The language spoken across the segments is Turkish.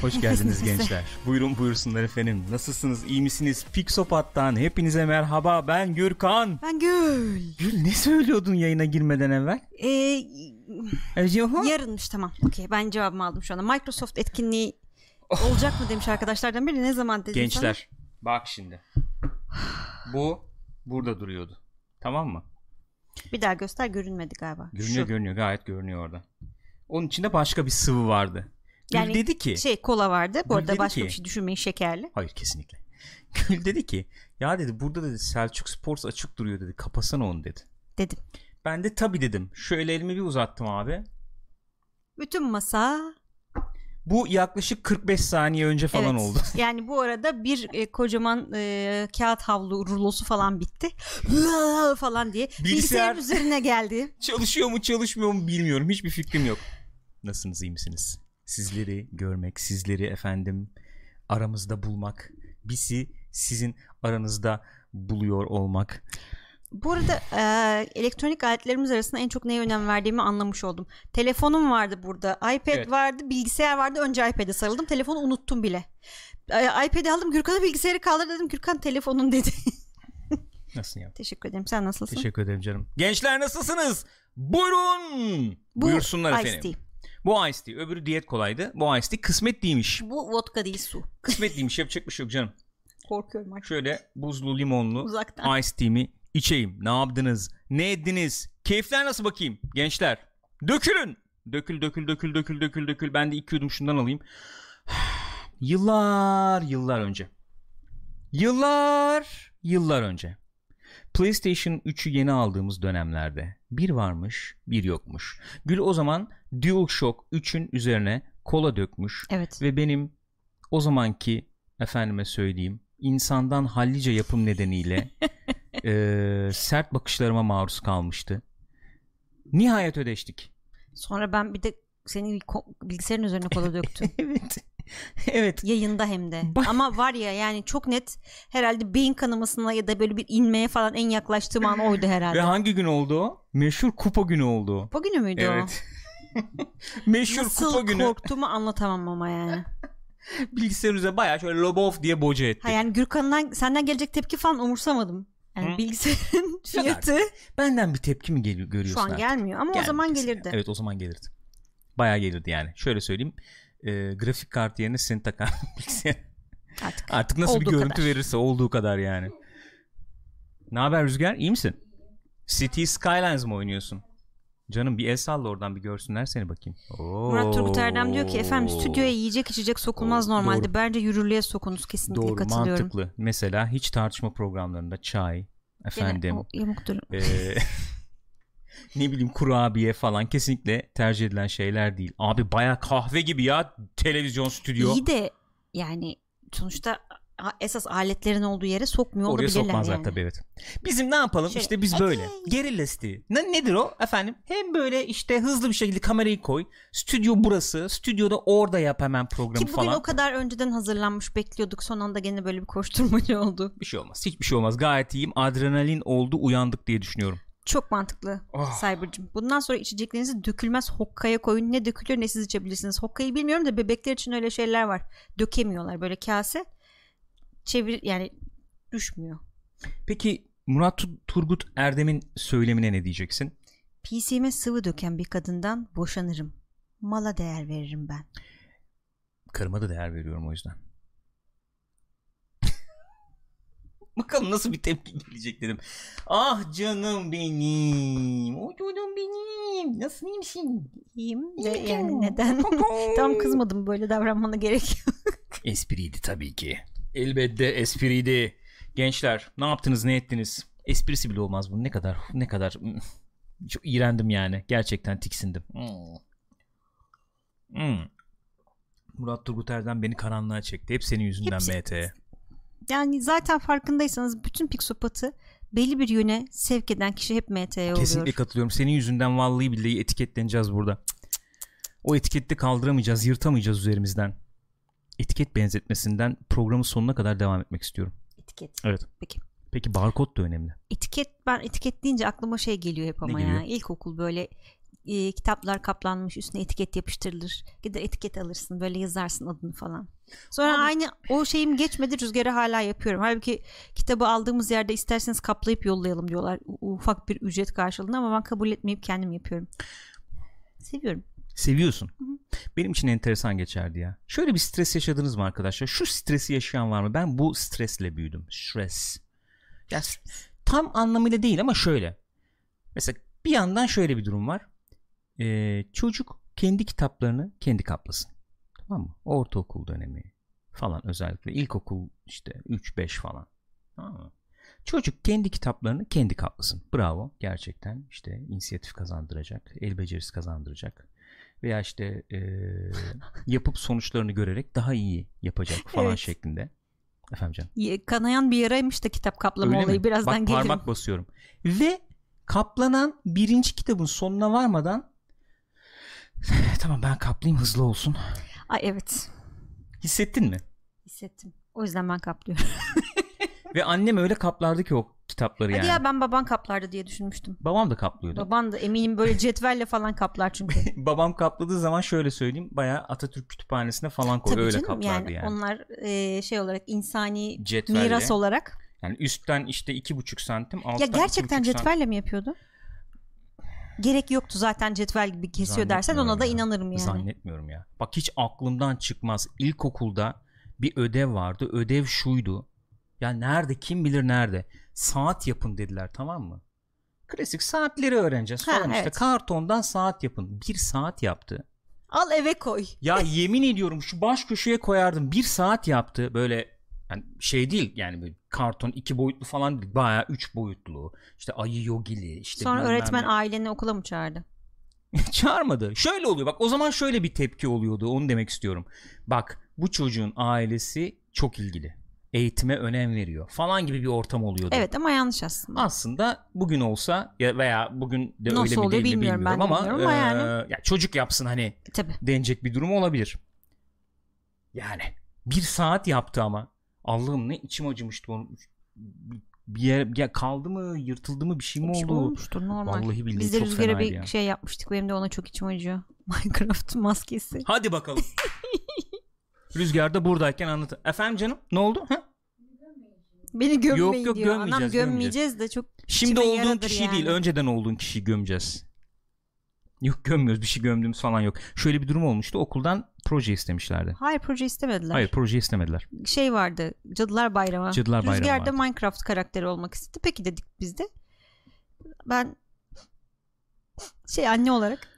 Hoş geldiniz gençler. Buyurun buyursunlar efendim. Nasılsınız? İyi misiniz? Pixopat'tan hepinize merhaba. Ben Gürkan. Ben Gül. Gül ne söylüyordun yayına girmeden evvel? Ee, Eceho? yarınmış tamam. Okey ben cevabımı aldım şu anda. Microsoft etkinliği olacak mı demiş arkadaşlardan biri. Ne zaman dedim Gençler bak şimdi. Bu burada duruyordu. Tamam mı? sana? Bir daha göster görünmedi galiba. Görünüyor Şu. görünüyor gayet görünüyor orada. Onun içinde başka bir sıvı vardı. Gül Yani dedi ki Şey kola vardı. Bu Gül arada başka ki- bir şey düşünmeyin şekerli. Hayır kesinlikle. Gül dedi ki ya dedi burada dedi Selçuk Sports açık duruyor dedi. Kapasana onu dedi. Dedim. Ben de tabi dedim. Şöyle elimi bir uzattım abi. Bütün masa Bu yaklaşık 45 saniye önce falan evet. oldu. Yani bu arada bir e, kocaman e, kağıt havlu rulosu falan bitti. falan diye. Bilgisayar- Bilgisayarın üzerine geldi. Çalışıyor mu çalışmıyor mu bilmiyorum. Hiçbir fikrim yok. Nasılsınız iyi misiniz? Sizleri görmek, sizleri efendim aramızda bulmak, bizi sizin aranızda buluyor olmak. Bu arada e, elektronik aletlerimiz arasında en çok neye önem verdiğimi anlamış oldum. Telefonum vardı burada, iPad Evet. vardı, bilgisayar vardı. Önce iPad'e sarıldım. Telefonu unuttum bile. E, iPad'i aldım. Gürkan'a bilgisayarı kaldır dedim. Gürkan telefonun dedi. Nasılsın ya? Teşekkür ederim. Sen nasılsın? Teşekkür ederim canım. Gençler nasılsınız? Buyurun. Bu Buyursunlar Ice efendim. Tea. Bu Ice Tea. Öbürü diyet kolaydı. Bu Ice Tea kısmet değilmiş. Bu vodka değil su. Kısmet değilmiş. Yapacak bir şey yok canım. Korkuyorum artık. Şöyle buzlu limonlu Uzaktan. Ice Tea'mi içeyim. Ne yaptınız? Ne ettiniz? Keyifler nasıl bakayım gençler? Dökülün. Dökül dökül dökül dökül dökül dökül. Ben de iki yudum şundan alayım. Yıllar yıllar önce. Yıllar yıllar önce. PlayStation 3'ü yeni aldığımız dönemlerde bir varmış bir yokmuş. Gül o zaman DualShock 3'ün üzerine kola dökmüş Evet. ve benim o zamanki efendime söyleyeyim insandan hallice yapım nedeniyle eee, sert bakışlarıma maruz kalmıştı. Nihayet ödeştik. Sonra ben bir de senin bilgisayarın üzerine kola döktüm. evet. evet. Yayında hem de. Ama var ya yani çok net herhalde beyin kanamasına ya da böyle bir inmeye falan en yaklaştığım an oydu herhalde. Ve hangi gün oldu o? Meşhur kupa günü oldu. Bu günü müydü Evet. o? Meşhur Nasıl kupa günü. korktuğumu anlatamam ama yani. Bilgisayarın üzerine bayağı şöyle lobov diye boca ettik. Ha yani Gürkan'dan senden gelecek tepki falan umursamadım. Yani Hı? bilgisayarın fiyatı Benden bir tepki mi geliyor görüyorsun şu an artık? gelmiyor ama o Gelmedi zaman kesin. gelirdi. Evet o zaman gelirdi. Bayağı gelirdi yani. Şöyle söyleyeyim. e, grafik kartı yerine seni takan bilgisayar. Artık. Artık nasıl bir görüntü kadar. verirse olduğu kadar yani. Ne haber Rüzgar? İyi misin? City Skylines mı oynuyorsun? Canım bir el salla oradan bir görsünler seni bakayım. Oo. Murat Turgut Erdem diyor ki efendim stüdyoya yiyecek içecek sokulmaz normalde. doğru. Bence yürürlüğe sokunuz kesinlikle Doğru katılıyorum. mantıklı. Mesela hiç tartışma programlarında çay, Gene efendim o yamuk durum. eee, ne bileyim kurabiye falan kesinlikle tercih edilen şeyler değil. Abi baya kahve gibi ya televizyon stüdyo. İyi de yani sonuçta esas aletlerin olduğu yere sokmuyor Oraya olabilirler sokmazlar yani. tabii evet. Bizim ne yapalım? Şey, işte biz "Ey!" böyle. Gerilla stil. Ne, nedir o? Efendim hem böyle işte hızlı bir şekilde kamerayı koy. Stüdyo burası. Stüdyoda orada yap hemen programı Ki bugün falan. o kadar önceden hazırlanmış bekliyorduk. Son anda gene böyle bir koşturmacı oldu. Bir şey olmaz. Hiçbir şey olmaz. Gayet iyiyim. Adrenalin oldu. Uyandık diye düşünüyorum. Çok mantıklı Oh. Cyber'cığım. Bundan sonra içeceklerinizi dökülmez hokkaya koyun. Ne dökülür ne siz içebilirsiniz. Hokkayı bilmiyorum da bebekler için öyle şeyler var. Dökemiyorlar böyle kase. Çevir yani düşmüyor. Peki Murat Tu- Turgut Erdem'in söylemine ne diyeceksin? PC'me sıvı döken bir kadından boşanırım. Mala değer veririm ben. Karıma da değer veriyorum o yüzden. Bakalım nasıl bir tepki gelecek dedim. Ah canım benim. O canım benim. Nasıl iyi misin? İyiyim ve yani neden? Tam kızmadım böyle davranmana gerek yok. Espriydi tabii ki. Elbette espriydi. Gençler ne yaptınız ne ettiniz? Esprisi bile olmaz bu. Ne kadar ne kadar hmm, çok iğrendim yani. Gerçekten tiksindim. Hmm. Hmm. Murat Turgut Erdem beni karanlığa çekti. Hep senin yüzünden Hepsi- MT. Yani zaten farkındaysanız bütün Pixopat'ı belli bir yöne sevk eden kişi hep MT oluyor. Kesinlikle katılıyorum. Senin yüzünden vallahi billahi etiketleneceğiz burada. O etikette kaldıramayacağız, yırtamayacağız üzerimizden. Etiket benzetmesinden programın sonuna kadar devam etmek istiyorum. Etiket. Evet. Peki. Peki barkod da önemli. Etiket ben etiket deyince aklıma şey geliyor hep ama Ne ya. geliyor? İlkokul böyle e, kitaplar kaplanmış üstüne etiket yapıştırılır. Gider etiket alırsın böyle yazarsın adını falan. Sonra Abi- aynı o şeyim geçmedi rüzgarı hala yapıyorum. Halbuki kitabı aldığımız yerde isterseniz kaplayıp yollayalım diyorlar. Ufak bir ücret karşılığında ama ben kabul etmeyip kendim yapıyorum. Seviyorum. Seviyorsun. Benim için enteresan geçerdi ya. Şöyle bir stres yaşadınız mı arkadaşlar? Şu stresi yaşayan var mı? Ben bu stresle büyüdüm. Stres. Ya tam anlamıyla değil ama şöyle. Mesela bir yandan şöyle bir durum var. Ee, çocuk kendi kitaplarını kendi kaplasın. Tamam mı? Ortaokul dönemi falan özellikle. ilkokul işte 3-5 falan. Tamam mı? Çocuk kendi kitaplarını kendi kaplasın. Bravo. Gerçekten işte inisiyatif kazandıracak. El becerisi kazandıracak. Veya işte eee, yapıp sonuçlarını görerek daha iyi yapacak falan Evet. şeklinde. Efendim canım. Kanayan bir yaraymış da kitap kaplama Öyle olayı. mi? Birazdan Bak gelirim. parmak basıyorum. Ve kaplanan birinci kitabın sonuna varmadan tamam ben kaplayayım hızlı olsun. Ay evet. Hissettin mi? Hissettim. O yüzden ben kaplıyorum. Ve annem öyle kaplardı ki o kitapları Hadi yani. ya ben baban kaplardı diye düşünmüştüm. Babam da kaplıyordu. Baban da eminim böyle cetvelle falan kaplar çünkü. Babam kapladığı zaman şöyle söyleyeyim bayağı Atatürk kütüphanesine falan koy Tabii öyle canım kaplardı yani, yani. onlar e, şey olarak insani Cetvelle. miras olarak. Yani üstten işte iki buçuk santim alttan Ya gerçekten buçuk santim. cetvelle mi yapıyordu? Gerek yoktu zaten cetvel gibi kesiyor dersen ona da ya. inanırım yani. Zannetmiyorum ya. Bak hiç aklımdan çıkmaz. İlkokulda bir ödev vardı. Ödev şuydu. Ya nerede kim bilir nerede. Saat yapın dediler tamam mı? Klasik saatleri öğreneceğiz Ha, falan işte. evet. Kartondan saat yapın. Bir saat yaptı. Al eve koy. Ya yemin ediyorum şu baş köşeye koyardım. Bir saat yaptı. Böyle yani şey değil yani böyle karton iki boyutlu falan değil. Bayağı üç boyutlu. İşte ayı yogili. işte Sonra öğretmen ne. aileni okula mı çağırdı? Çağırmadı. Şöyle oluyor bak o zaman şöyle bir tepki oluyordu onu demek istiyorum. Bak bu çocuğun ailesi çok ilgili. Eğitime önem veriyor falan gibi bir ortam oluyordu. Evet ama yanlış aslında. Aslında bugün olsa ya veya bugün de Nasıl öyle mi oluyor değil mi bilmiyorum, bilmiyorum, ama, bilmiyorum ama yani. ya çocuk yapsın hani E, Tabii. denecek bir durum olabilir. Yani bir saat yaptı ama Allah'ım ne içim acımıştı onun. Bir yer ya kaldı mı yırtıldı mı bir şey mi Bir şey oldu? olmuştur normal. Vallahi billahi Biz de çok Rüzgar'a bir ya. şey yapmıştık. Benim de ona çok içim acıyor. Minecraft maskesi. Hadi bakalım. Rüzgar da buradayken anlat. Efendim canım ne oldu? Ha? Beni gömmeyin Yok, yok, diyor. Anam gömmeyeceğiz, gömmeyeceğiz de çok Şimdi olduğun kişi yani. değil önceden olduğun kişiyi gömeceğiz. Yok gömmüyoruz bir şey gömdüğümüz falan yok. Şöyle bir durum olmuştu okuldan proje istemişlerdi. Hayır proje istemediler. Hayır proje istemediler. Şey vardı. Cadılar Bayramı. Cadılar Bayramı Rüzgar da vardı. Minecraft karakteri olmak istedi. Peki dedik biz de. Ben şey anne olarak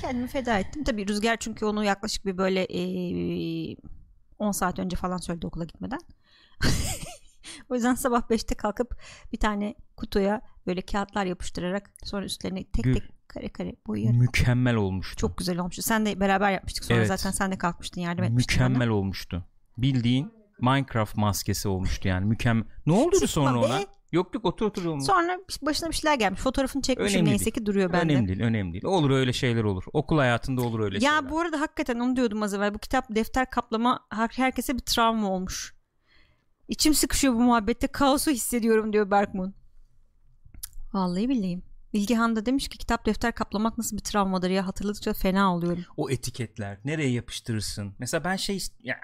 kendimi feda ettim. Tabii Rüzgar çünkü onu yaklaşık bir böyle eee, 10 saat önce falan söyledi okula gitmeden. o yüzden sabah 5'te kalkıp bir tane kutuya böyle kağıtlar yapıştırarak sonra üstlerine tek Gül. tek kare kare boyayarak. Mükemmel olmuştu. Çok güzel olmuştu. Sen de beraber yapmıştık. Sonra Evet. zaten sen de kalkmıştın yardım etmiştin mükemmel bana. olmuştu. Bildiğin Minecraft maskesi olmuştu yani mükemmel. Ne oldu sonra ona? Yok otur otur olmuş. Sonra başına bir şeyler gelmiş. Fotoğrafını çekmişim Önemli neyse değil. ki duruyor bende. Önemli değil, önemli değil. Olur öyle şeyler olur. Okul hayatında olur öyle ya şeyler. bu arada hakikaten onu diyordum az evvel. Bu kitap defter kaplama her- herkese bir travma olmuş. İçim sıkışıyor bu muhabbette. Kaosu hissediyorum diyor Berkmun. Vallahi billahi. Bilgehan da demiş ki kitap defter kaplamak nasıl bir travmadır ya hatırladıkça fena oluyorum. O etiketler nereye yapıştırırsın? Mesela ben şey ya,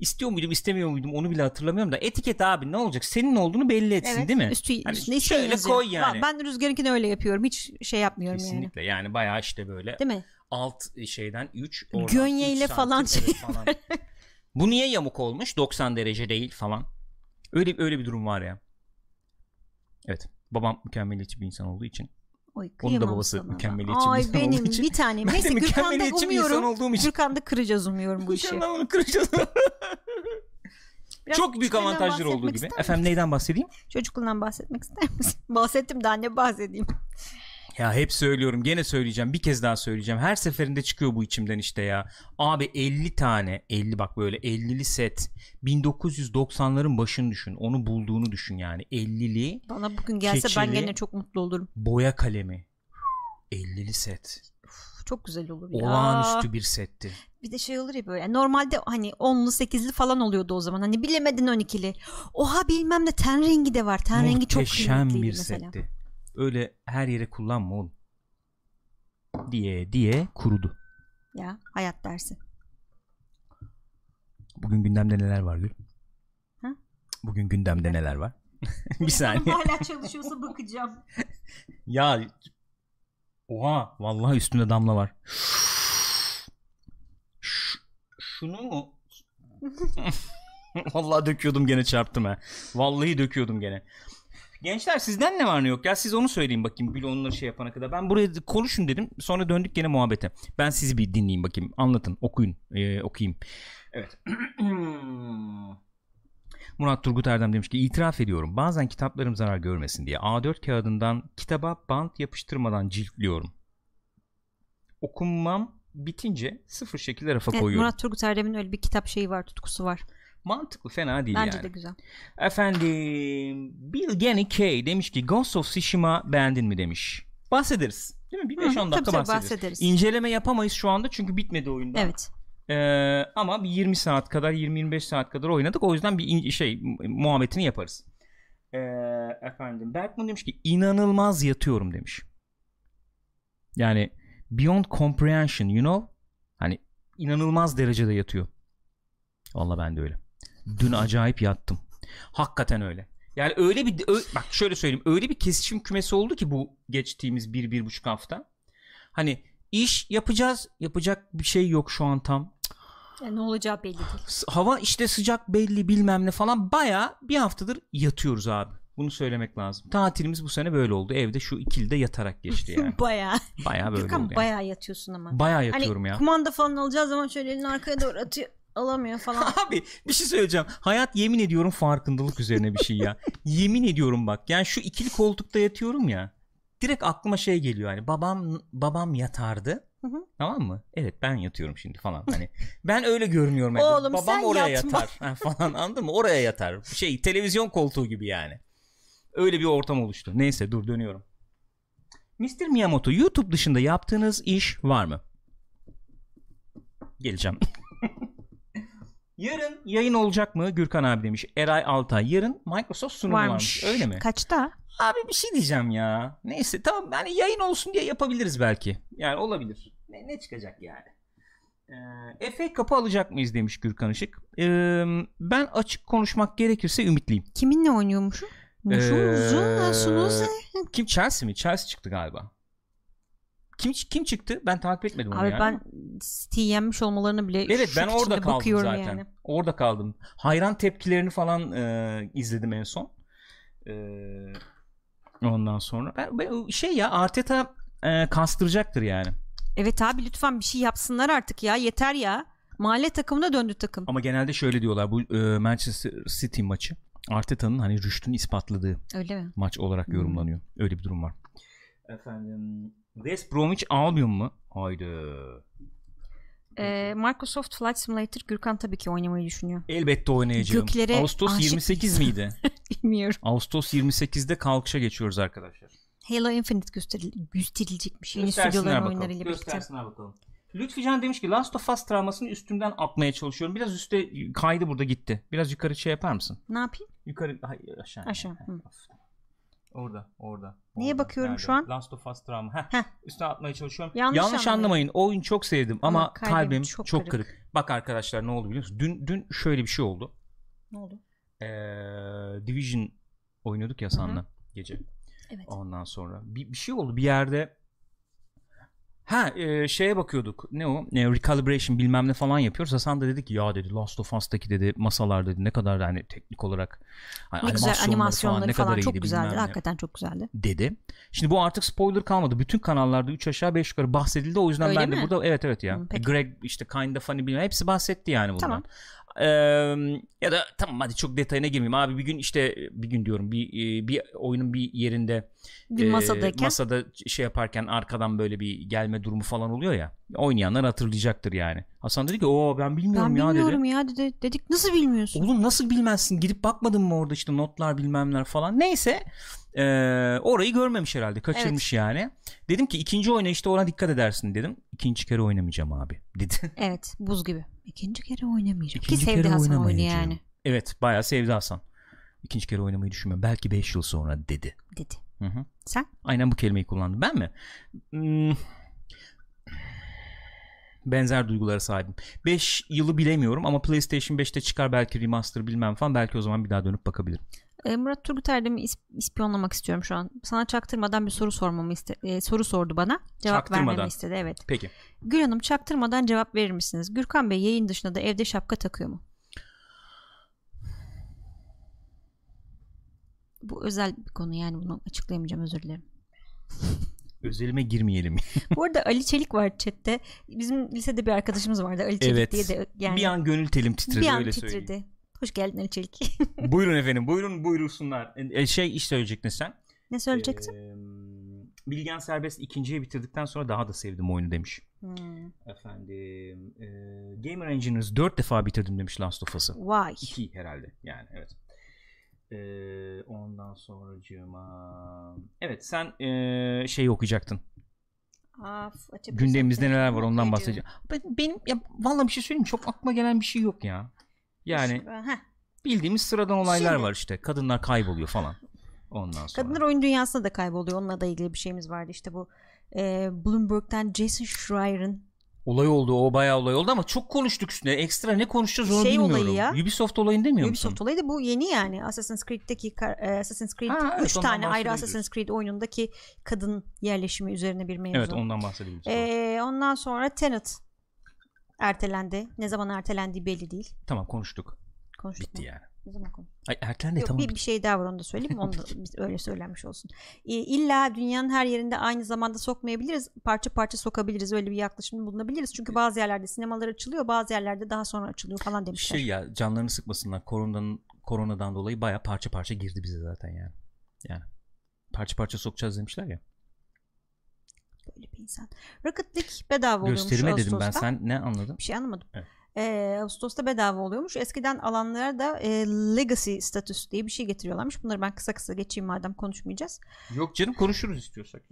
istiyor muydum istemiyor muydum onu bile hatırlamıyorum da etiket abi ne olacak? Senin olduğunu belli etsin değil mi? Üstü, Hani üstüne şöyle yazıyor. koy yani. Va- Ben Rüzgar'ınkini öyle yapıyorum. Hiç şey yapmıyorum yani. Kesinlikle yani bayağı işte böyle Değil mi? alt şeyden 3 Gönyeyle falan şey falan. Bu niye yamuk olmuş? 90 derece değil falan. Öyle öyle bir durum var ya. Evet. Babam mükemmeliyetçi bir insan olduğu için. Oy, Onun da babası sana. mükemmeliyetçi bir Ay insan benim olduğu için. bir tanem. Neyse Gürkan'da bir umuyorum. olduğum için. Gürkan'da kıracağız umuyorum bu işi. Mükemmel onu kıracağız. Biraz Çok büyük avantajları olduğu gibi. Efendim neyden bahsedeyim? Çocukluğundan bahsetmek ister misin? Bahsettim de anne bahsedeyim. Ya hep söylüyorum gene söyleyeceğim bir kez daha söyleyeceğim her seferinde çıkıyor bu içimden işte ya abi 50 tane 50 bak böyle 50'li set 1990'ların başını düşün onu bulduğunu düşün yani 50'li Bana bugün gelse ben Keçeli. gene çok mutlu olurum. boya kalemi 50'li set Uf, Çok güzel olur ya. olağanüstü bir setti Bir de şey olur ya böyle. Normalde hani 10'lu 8'li falan oluyordu o zaman. Hani bilemedin 12'li. Oha bilmem ne ten rengi de var. Ten rengi çok muhteşem kıymetliydi bir mesela. setti öyle her yere kullanma oğlum diye diye kurudu. Ya hayat dersi. Bugün gündemde neler var Gül? Ha? Bugün gündemde neler var? bir saniye. Hala çalışıyorsa bakacağım. Ya Oha vallahi üstünde damla var. Şunu mu? vallahi döküyordum gene çarptım ha. Vallahi döküyordum gene. Gençler sizden ne var ne yok ya siz onu söyleyin bakayım Gül onları şey yapana kadar. Ben buraya konuşun dedim sonra döndük gene muhabbete. Ben sizi bir dinleyeyim bakayım anlatın okuyun ee, okuyayım. Evet. Murat Turgut Erdem demiş ki itiraf ediyorum bazen kitaplarım zarar görmesin diye A4 kağıdından kitaba bant yapıştırmadan ciltliyorum. Okunmam bitince sıfır şekilde rafa Evet, koyuyorum. Murat Turgut Erdem'in öyle bir kitap şeyi var tutkusu var. Mantıklı fena değil Bence yani. de güzel. Efendim Bill Genny K demiş ki Ghost of Tsushima beğendin mi demiş. Bahsederiz. Değil mi? Bir Hı, 5-10 tabii, dakika tabii, bahsederiz. bahsederiz. İnceleme yapamayız şu anda çünkü bitmedi oyunda. Evet. Ee, ama bir 20 saat kadar 20-25 saat kadar oynadık. O yüzden bir şey mu- muhabbetini yaparız. Ee, efendim Berkman demiş ki inanılmaz yatıyorum demiş. Yani beyond comprehension you know. Hani inanılmaz derecede yatıyor. Valla ben de öyle. Dün acayip yattım. Hakikaten öyle. Yani öyle bir ö- bak şöyle söyleyeyim. Öyle bir kesişim kümesi oldu ki bu geçtiğimiz bir bir buçuk hafta. Hani iş yapacağız. Yapacak bir şey yok şu an tam. Ya ne olacağı belli değil. Hava işte sıcak belli bilmem ne falan. Baya bir haftadır yatıyoruz abi. Bunu söylemek lazım. Tatilimiz bu sene böyle oldu. Evde şu ikilide yatarak geçti yani. bayağı. Baya böyle Gürkan oldu yani. bayağı yatıyorsun ama. Baya yatıyorum hani ya. kumanda falan alacağı zaman şöyle elini arkaya doğru atıyor. Alamıyor falan. Abi bir şey söyleyeceğim. Hayat yemin ediyorum farkındalık üzerine bir şey ya. yemin ediyorum bak. Yani şu ikili koltukta yatıyorum ya. Direkt aklıma şey geliyor hani babam babam yatardı. Hı hı. Tamam mı? Evet ben yatıyorum şimdi falan. Hani ben öyle görünüyorum. evde. Oğlum, babam sen oraya yatma. yatar ha, falan anladın mı? Oraya yatar. Şey televizyon koltuğu gibi yani. Öyle bir ortam oluştu. Neyse dur dönüyorum. Mr. Miyamoto YouTube dışında yaptığınız iş var mı? Geleceğim. Yarın yayın olacak mı? Gürkan abi demiş. Eray Altay. Yarın Microsoft sunumu varmış. Varmış. Öyle mi? Kaçta? Abi bir şey diyeceğim ya. Neyse tamam yani yayın olsun diye yapabiliriz belki. Yani olabilir. Ne, ne çıkacak yani? Ee, FA kapı alacak mıyız demiş Gürkan Işık. Ee, ben açık konuşmak gerekirse ümitliyim. Kiminle oynuyormuşum? Ee. Kim Chelsea mi? Chelsea çıktı galiba. Kim kim çıktı? Ben takip etmedim onu Abi yani. ben City yenmiş olmalarını bile Evet ben orada kaldım zaten. Yani. Orada kaldım. Hayran tepkilerini falan e, izledim en son. E, ondan sonra ben, ben- şey ya Arteta e, kastıracaktır yani. Evet abi lütfen bir şey yapsınlar artık ya yeter ya. Mahalle takımına döndü takım. Ama genelde şöyle diyorlar bu e, Manchester City maçı Arteta'nın hani rüştünü ispatladığı Öyle mi? maç olarak Hmm. yorumlanıyor. Öyle bir durum var. Efendim West Bromwich Albion mu? Haydi. Ee, Microsoft Flight Simulator Gürkan tabii ki oynamayı düşünüyor. Elbette oynayacağım. Göklere Ağustos aşık 28 miydi? Bilmiyorum. Ağustos 28'de kalkışa geçiyoruz arkadaşlar. Halo Infinite gösteril gösterilecekmiş. Yeni stüdyoların oyunlarıyla birlikte. Göstersinler bakalım. Lütfi Can demiş ki Last of Us travmasını üstümden atmaya çalışıyorum. Biraz üstte kaydı burada gitti. Biraz yukarı şey yapar mısın? Ne yapayım? Yukarı hayır, aşağı. Aşağı, hı. Orada, orada. Neye orada. bakıyorum şu an? Last of Us travma. Heh, Heh. Üstüne atmaya çalışıyorum. Yanlış Yanlış, anlamayın. anlamayın. O oyunu çok sevdim ama, Ama kalbim kalbim, çok, çok kırık. kırık. Bak arkadaşlar ne oldu biliyor musunuz? Dün dün şöyle bir şey oldu. Ne oldu? Ee, Division oynuyorduk ya San'la gece. Evet. Ondan sonra bir, bir şey oldu bir yerde Ha e, şeye bakıyorduk. Ne o? E, recalibration bilmem ne falan yapıyoruz. Hasan da dedi ki ya dedi Last of Us'taki dedi masalar dedi ne kadar hani teknik olarak hani Ne güzel animasyonları animasyonları falan, iyiydi çok bilmem güzeldi. ne Hakikaten çok güzeldi. dedi. Şimdi bu artık spoiler kalmadı. Bütün kanallarda 3 aşağı 5 yukarı bahsedildi. O yüzden Öyle ben de mi? burada evet evet ya. Hı, peki. Greg işte kinda funny bilmem hepsi bahsetti yani bundan. Tamam. Ee, ya da tamam hadi çok detayına girmeyeyim abi bir gün işte bir gün diyorum bir e, bir oyunun bir yerinde Bir e, masadayken. masada şey yaparken arkadan böyle bir gelme durumu falan oluyor ya oynayanlar hatırlayacaktır yani. Hasan dedi ki o ben bilmiyorum ben ya bilmiyorum dedi. ya dedi. Dedik nasıl bilmiyorsun? Oğlum nasıl bilmezsin gidip bakmadın mı orada işte notlar bilmemler falan. Neyse e, orayı görmemiş herhalde kaçırmış yani. Dedim ki ikinci oyuna işte ona dikkat edersin dedim. İkinci kere oynamayacağım abi dedi. Evet buz gibi. İkinci kere oynamayacağım. İkinci Ki sevdi kere Hasan oyunu yani. Evet bayağı sevdi Hasan. İkinci kere oynamayı düşünmüyorum. Belki 5 yıl sonra dedi. Dedi. Hı hı. Sen? Aynen bu kelimeyi kullandım. Ben mi? Hmm, benzer duygulara sahibim. 5 yılı bilemiyorum ama PlayStation 5'te çıkar belki remaster bilmem falan belki o zaman bir daha dönüp bakabilirim. E, Murat Turgut Erdem'i is- ispiyonlamak istiyorum şu an. Sana çaktırmadan bir soru sormamı iste e, soru sordu bana. Cevap vermemi istedi evet. Peki. Gül Hanım çaktırmadan cevap verir misiniz? Gürkan Bey yayın dışında da evde şapka takıyor mu? Bu özel bir konu yani bunu açıklayamayacağım özür dilerim. Özelime girmeyelim. Bu arada Ali Çelik var chatte. Bizim lisede bir arkadaşımız vardı Ali Çelik Evet. diye de yani bir an gönül telim titredi bir an öyle titredi. söyleyeyim. Hoş geldin Ali Çelik. buyurun efendim buyurun buyursunlar. E, şey iş söyleyecektin sen. ne söyleyeceksin? Ee, Bilgen Serbest ikinciyi bitirdikten sonra daha da sevdim oyunu demiş. Hmm. Efendim e, Gamer Engineers 4 defa bitirdim demiş Last of Us'ı. Vay. 2 herhalde yani evet. Ee, ondan sonracığıma evet sen e, şeyi okuyacaktın. Af, Gündemimizde neler var ondan bahsedeceğim. Ben, benim ya vallahi bir şey söyleyeyim çok aklıma gelen bir şey yok ya. Yani Heh. bildiğimiz sıradan olaylar Şimdi- var işte. Kadınlar kayboluyor falan. Ondan sonra. Kadınlar oyun dünyasında da kayboluyor. Onunla da ilgili bir şeyimiz vardı. İşte bu e, Bloomberg'den Jason Schreier'ın Olay oldu o bayağı olay oldu ama çok konuştuk üstüne. Ekstra ne konuşacağız onu Şey bilmiyorum. olayı ya. Ubisoft olayını demiyor musun? Ubisoft olayı da bu yeni yani. Assassin's Creed'deki e, Assassin's Creed Ha, evet, 3 ondan tane ayrı. Assassin's Creed oyunundaki kadın yerleşimi üzerine bir mevzu. Evet ondan bahsedebiliriz. E, ondan sonra Tenet ertelendi. Ne zaman ertelendiği belli değil. Tamam konuştuk. Konuştuk Bitti mu? yani. Ne zaman konuştuk? Ay ertelendi Yok, tamam. bir, bir şey daha var onu da söyleyeyim. Onu da biz öyle söylenmiş olsun. E, illa dünyanın her yerinde aynı zamanda sokmayabiliriz. Parça parça sokabiliriz. Öyle bir yaklaşımda bulunabiliriz. Çünkü bazı yerlerde sinemalar açılıyor. Bazı yerlerde daha sonra açılıyor falan demişler. Şey ya canlarını sıkmasınlar. Koronadan, koronadan dolayı baya parça parça girdi bize zaten yani. Yani parça parça sokacağız demişler ya. Böyle bir insan. Rocket League bedava oluyormuş Gösterime dedim ben. Ağustos'ta. Sen ne anladın? Bir şey anlamadım. Evet. Ee, Ağustos'ta bedava oluyormuş. Eskiden alanlara da e, legacy statüs diye bir şey getiriyorlarmış. Bunları ben kısa kısa geçeyim madem konuşmayacağız. Yok canım konuşuruz istiyorsak.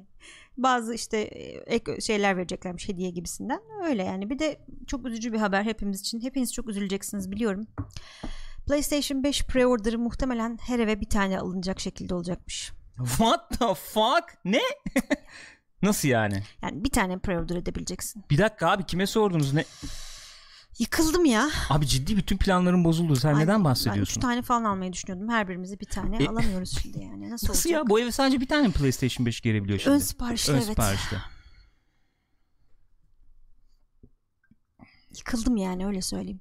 Bazı işte e, ek şeyler vereceklermiş hediye gibisinden. Öyle yani. Bir de çok üzücü bir haber hepimiz için. Hepiniz çok üzüleceksiniz biliyorum. PlayStation 5 pre-order'ı muhtemelen her eve bir tane alınacak şekilde olacakmış. What the fuck? Ne? Nasıl yani? Yani bir tane pre-order edebileceksin. Bir dakika abi kime sordunuz ne? Yıkıldım ya. Abi ciddi bütün planların bozuldu. Sen Ay, neden Ben üç bahsediyorsun? tane falan almayı düşünüyordum. Her birimize bir tane E- alamıyoruz şimdi yani. Nasıl, Nasıl olacak? ya? Bu eve sadece bir tane PlayStation 5 gelebiliyor şimdi. Ön siparişli Ön evet. siparişte. Yıkıldım yani öyle söyleyeyim.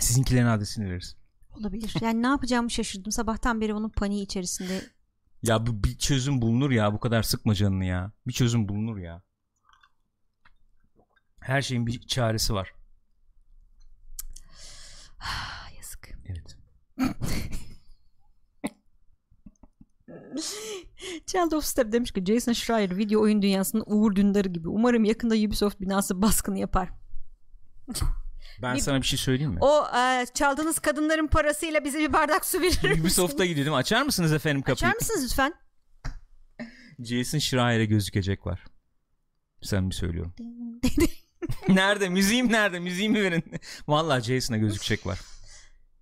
Sizinkilerin adresini veririz. Olabilir. Yani ne yapacağımı şaşırdım. Sabahtan beri onun paniği içerisinde. Ya bu bir çözüm bulunur ya. Bu kadar sıkma canını ya. Bir çözüm bulunur ya. Her şeyin bir çaresi var. Yazık. Evet. Child of Step demiş ki Jason Schreier video oyun dünyasının Uğur Dündarı gibi. Umarım yakında Ubisoft binası baskını yapar. Ben Bir- sana bir şey söyleyeyim mi? O e, çaldığınız kadınların parasıyla bize bir bardak su verir misiniz? Ubisoft'a gidelim. Açar mısınız efendim kapıyı? Açar mısınız lütfen? Jason Schreier'e gözükecek var. Sen bir söylüyorum. nerede? Müziğim nerede? Müziğimi verin. Vallahi Jason'a gözükecek var.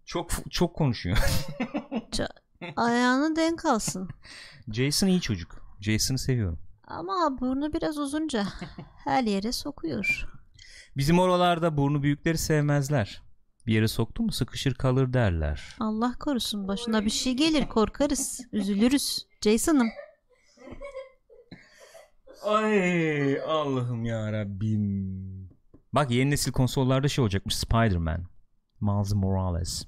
Çok çok konuşuyor. Ayağını denk alsın. Jason iyi çocuk. Jason'ı seviyorum. Ama burnu biraz uzunca. Her yere sokuyor. Bizim oralarda burnu büyükleri sevmezler. Bir yere soktu mu sıkışır kalır derler. Allah korusun başına bir şey gelir korkarız. Üzülürüz. Jason'ım. Ay Allah'ım ya Rabbim. Bak yeni nesil konsollarda şey olacakmış. Spider-Man. Miles Morales.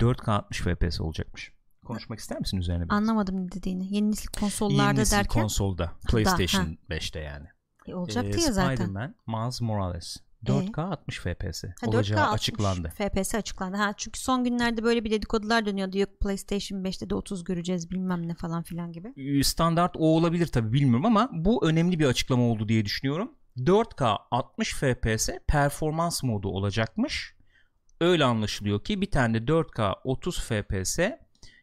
4K 60 FPS olacakmış. Konuşmak ister misin üzerine? biraz? Anlamadım ne dediğini. Yeni nesil konsollarda Yeni nesil derken konsolda. PlayStation 5'te yani. E, olacaktı Ee, ya zaten. Spider-Man Miles Morales. 4K 60 FPS Ha, olacağı 4K 60 açıklandı. FPS açıklandı. Ha, çünkü son günlerde böyle bir dedikodular dönüyordu. Yok PlayStation 5'te de 30 göreceğiz bilmem ne falan filan gibi. Standart o olabilir tabi bilmiyorum ama bu önemli bir açıklama oldu diye düşünüyorum. 4K 60 FPS performans modu olacakmış. Öyle anlaşılıyor ki bir tane de 4K 30 FPS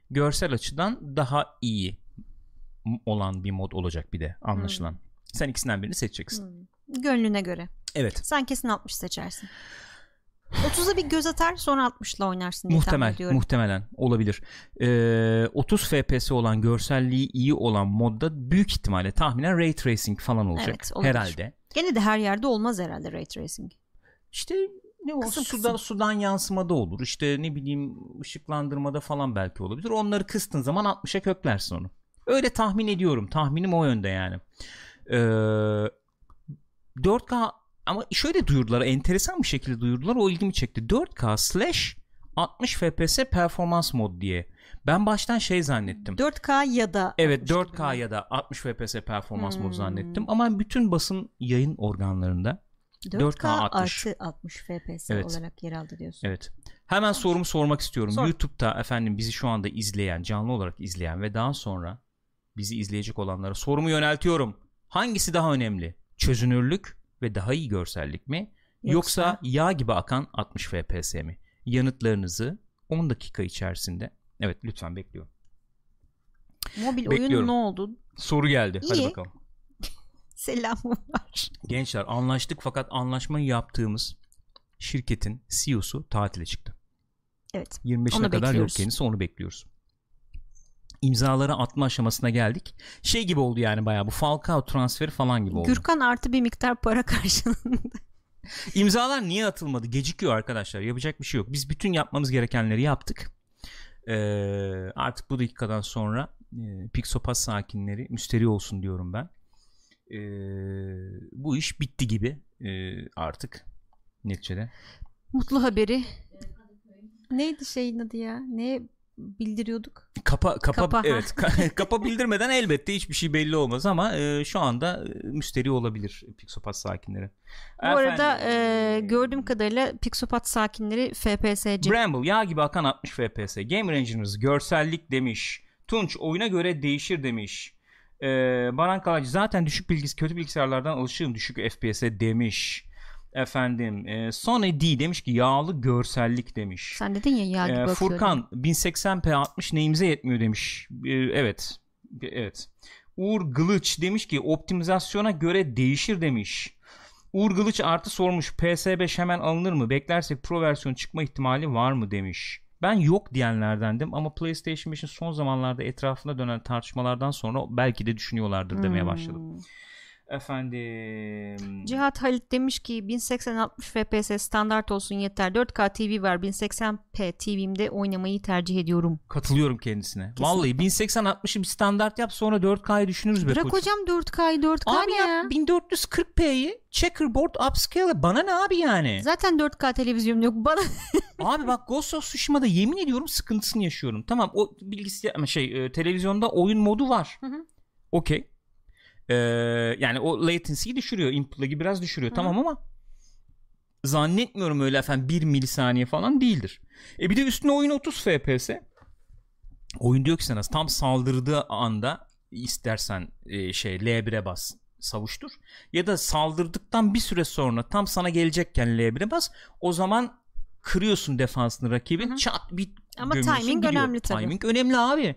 görsel açıdan daha iyi olan bir mod olacak bir de anlaşılan. Sen ikisinden birini seçeceksin. Hmm. Gönlüne göre. Evet. Sen kesin 60 seçersin. 30'a bir göz atar sonra 60'la oynarsın diye Muhtemel, ediyorum. muhtemelen olabilir. Ee, 30 FPS olan görselliği iyi olan modda büyük ihtimalle tahminen ray tracing falan olacak Evet, olabilir. herhalde. Gene de her yerde olmaz herhalde Ray Tracing. işte ne o Kısım suda, kısım. sudan yansımada olur. İşte ne bileyim ışıklandırmada falan belki olabilir. Onları kıstığın zaman 60'a köklersin onu. Öyle tahmin ediyorum. Tahminim o yönde yani. Ee, 4K ama şöyle duyurdular. Enteresan bir şekilde duyurdular. O ilgimi çekti. 4K slash 60 FPS performans mod diye. Ben baştan şey zannettim. 4K ya da Evet 60 gibi 4K mi? ya da 60 FPS performans modu Hmm. zannettim. Ama bütün basın yayın organlarında 4K, 60. artı 60 FPS Evet. olarak yer aldı diyorsun. Evet. Hemen sorumu sormak istiyorum. Sor. YouTube'da efendim bizi şu anda izleyen, canlı olarak izleyen ve daha sonra bizi izleyecek olanlara sorumu yöneltiyorum. Hangisi daha önemli? Çözünürlük ve daha iyi görsellik mi? Yoksa, Yoksa- yağ gibi akan 60 FPS mi? Yanıtlarınızı 10 dakika içerisinde Evet lütfen bekliyorum. Mobil Bekliyorum. oyun ne oldu? Soru geldi. Hadi İyi. bakalım. Selamım var. Gençler anlaştık fakat anlaşmayı yaptığımız şirketin CEO'su tatile çıktı. Evet. 25'ine Onu kadar yok bekliyoruz. kendisi onu bekliyoruz. İmzaları atma aşamasına geldik. Şey gibi oldu yani bayağı bu Falcao transferi falan gibi oldu. Gürkan artı bir miktar para karşılığında. İmzalar niye atılmadı? Gecikiyor arkadaşlar. Yapacak bir şey yok. Biz bütün yapmamız gerekenleri yaptık. Ee, artık bu dakikadan sonra e, Pixopas sakinleri müsteri olsun diyorum ben. Ee, bu iş bitti gibi e, artık neticede. Mutlu haberi. Neydi şeyin adı ya? Ne bildiriyorduk? Kapa kapa, Kapa, evet ka- kapa bildirmeden elbette hiçbir şey belli olmaz ama e, şu anda e, müsteri olabilir Pixopas sakinleri. Bu arada Efendim, e, gördüğüm kadarıyla Pixopat sakinleri FPSC. Bramble yağ gibi akan 60 FPS. Game Ranger'ınız görsellik demiş. Tunç oyuna göre değişir demiş. Ee, Baran Kalacı zaten düşük bilgisi kötü bilgisayarlardan alışığım düşük FPS'e demiş. Efendim e, Sony D demiş ki yağlı görsellik demiş. Sen dedin ya yağ gibi Ee, akıyor Furkan 1080p 60 neyimize yetmiyor demiş. Ee, evet. Evet. Uğur Gılıç demiş ki optimizasyona göre değişir demiş. Uğur Gılıç artı sormuş PS5 hemen alınır mı? Beklersek Pro versiyon çıkma ihtimali var mı demiş. Ben yok diyenlerdendim ama PlayStation 5'in son zamanlarda etrafında dönen tartışmalardan sonra belki de düşünüyorlardır demeye Hmm. başladım. Efendim. Cihat Halit demiş ki 1080-60 FPS standart olsun yeter. 4K TV var 1080p TV'mde oynamayı tercih ediyorum. Katılıyorum kendisine. Kesinlikle. Vallahi 1080-60'ı bir standart yap sonra 4K'yı düşünürüz be Bırak koçum. hocam 4K'yı 4K Abi ne ya, ya? 1440p'yi checkerboard upscale bana ne abi yani? Zaten 4K televizyon yok bana. abi bak Ghost of Tsushima'da yemin ediyorum sıkıntısını yaşıyorum. Tamam o bilgisayar ama şey e, televizyonda oyun modu var. Hı hı. Okey. Ee, yani o latency'yi düşürüyor. Input biraz düşürüyor. Hı. Tamam ama zannetmiyorum öyle efendim 1 milisaniye falan değildir. E bir de üstüne oyun 30 FPS. Oyun diyor ki sana tam saldırdığı anda istersen e, şey L1'e bas savuştur ya da saldırdıktan bir süre sonra tam sana gelecekken L1'e bas o zaman kırıyorsun defansını rakibin Hı hı. çat bir Ama timing gidiyor. önemli tabii. Timing önemli abi.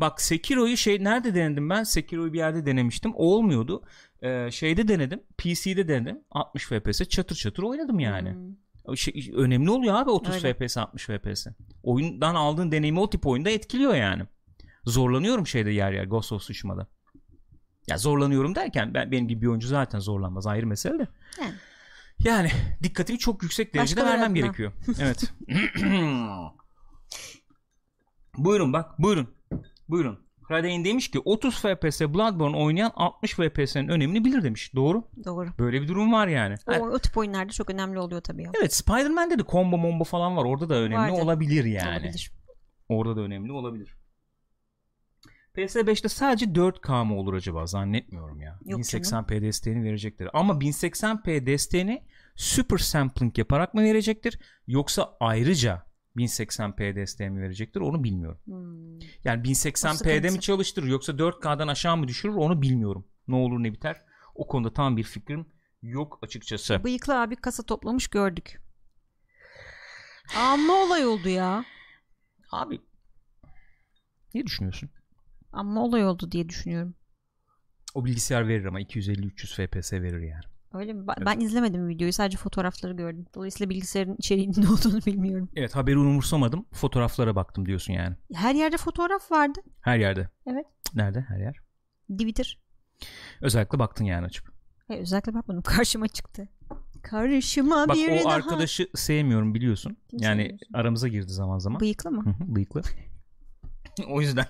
Bak Sekiro'yu şey nerede denedim ben? Sekiro'yu bir yerde denemiştim. Olmuyordu. Ee, şeyde denedim. PC'de denedim. 60 FPS çatır çatır oynadım yani. Hmm. Şey, önemli oluyor abi 30 Öyle. FPS 60 FPS. Oyundan aldığın deneyimi o tip oyunda etkiliyor yani. Zorlanıyorum şeyde yer yer Ghost of Tsushima'da. Ya zorlanıyorum derken ben benim gibi bir oyuncu zaten zorlanmaz ayrı mesele de. Yani. Yani dikkatimi çok yüksek derecede Başkaları vermem gerekiyor. Evet. buyurun bak buyurun. Buyurun. Kradeyn demiş ki 30 FPS Bloodborne oynayan 60 FPS'nin önemini bilir demiş. Doğru. Doğru. Böyle bir durum var yani. O, Ha, o tip oyunlarda çok önemli oluyor tabii ya. Evet Spider-Man'de de combo mombo falan var. Orada da önemli Vardı. olabilir yani. Olabilir. Orada da önemli olabilir. PS5'te sadece 4K mı olur acaba? Zannetmiyorum ya. Yok 1080p desteğini verecektir. Ama 1080p desteğini super sampling yaparak mı verecektir? Yoksa ayrıca 1080p desteği mi verecektir? Onu bilmiyorum. Hmm. Yani O 1080p'de mi çalıştırır yoksa 4K'dan aşağı mı düşürür? Onu bilmiyorum. Ne olur ne biter? O konuda tam bir fikrim yok açıkçası. Bıyıklı abi kasa toplamış gördük. Amma olay oldu ya. Abi ne düşünüyorsun? Amma olay oldu diye düşünüyorum. O bilgisayar verir ama 250-300 FPS verir yani. Öyle mi? Ben, ben izlemedim videoyu. Sadece fotoğrafları gördüm. Dolayısıyla bilgisayarın içeriğinin ne olduğunu bilmiyorum. Evet haberi umursamadım. Fotoğraflara baktım diyorsun yani. Her yerde fotoğraf vardı. Her yerde. Evet. Nerede? Her yer. Twitter. Özellikle baktın yani açıp. E, özellikle bakmadım. Karşıma çıktı. Karışıma Bak bir o daha. arkadaşı sevmiyorum biliyorsun. Kim yani sevmiyorsun? aramıza girdi zaman zaman. Bıyıklı mı? Bıyıklı. o yüzden.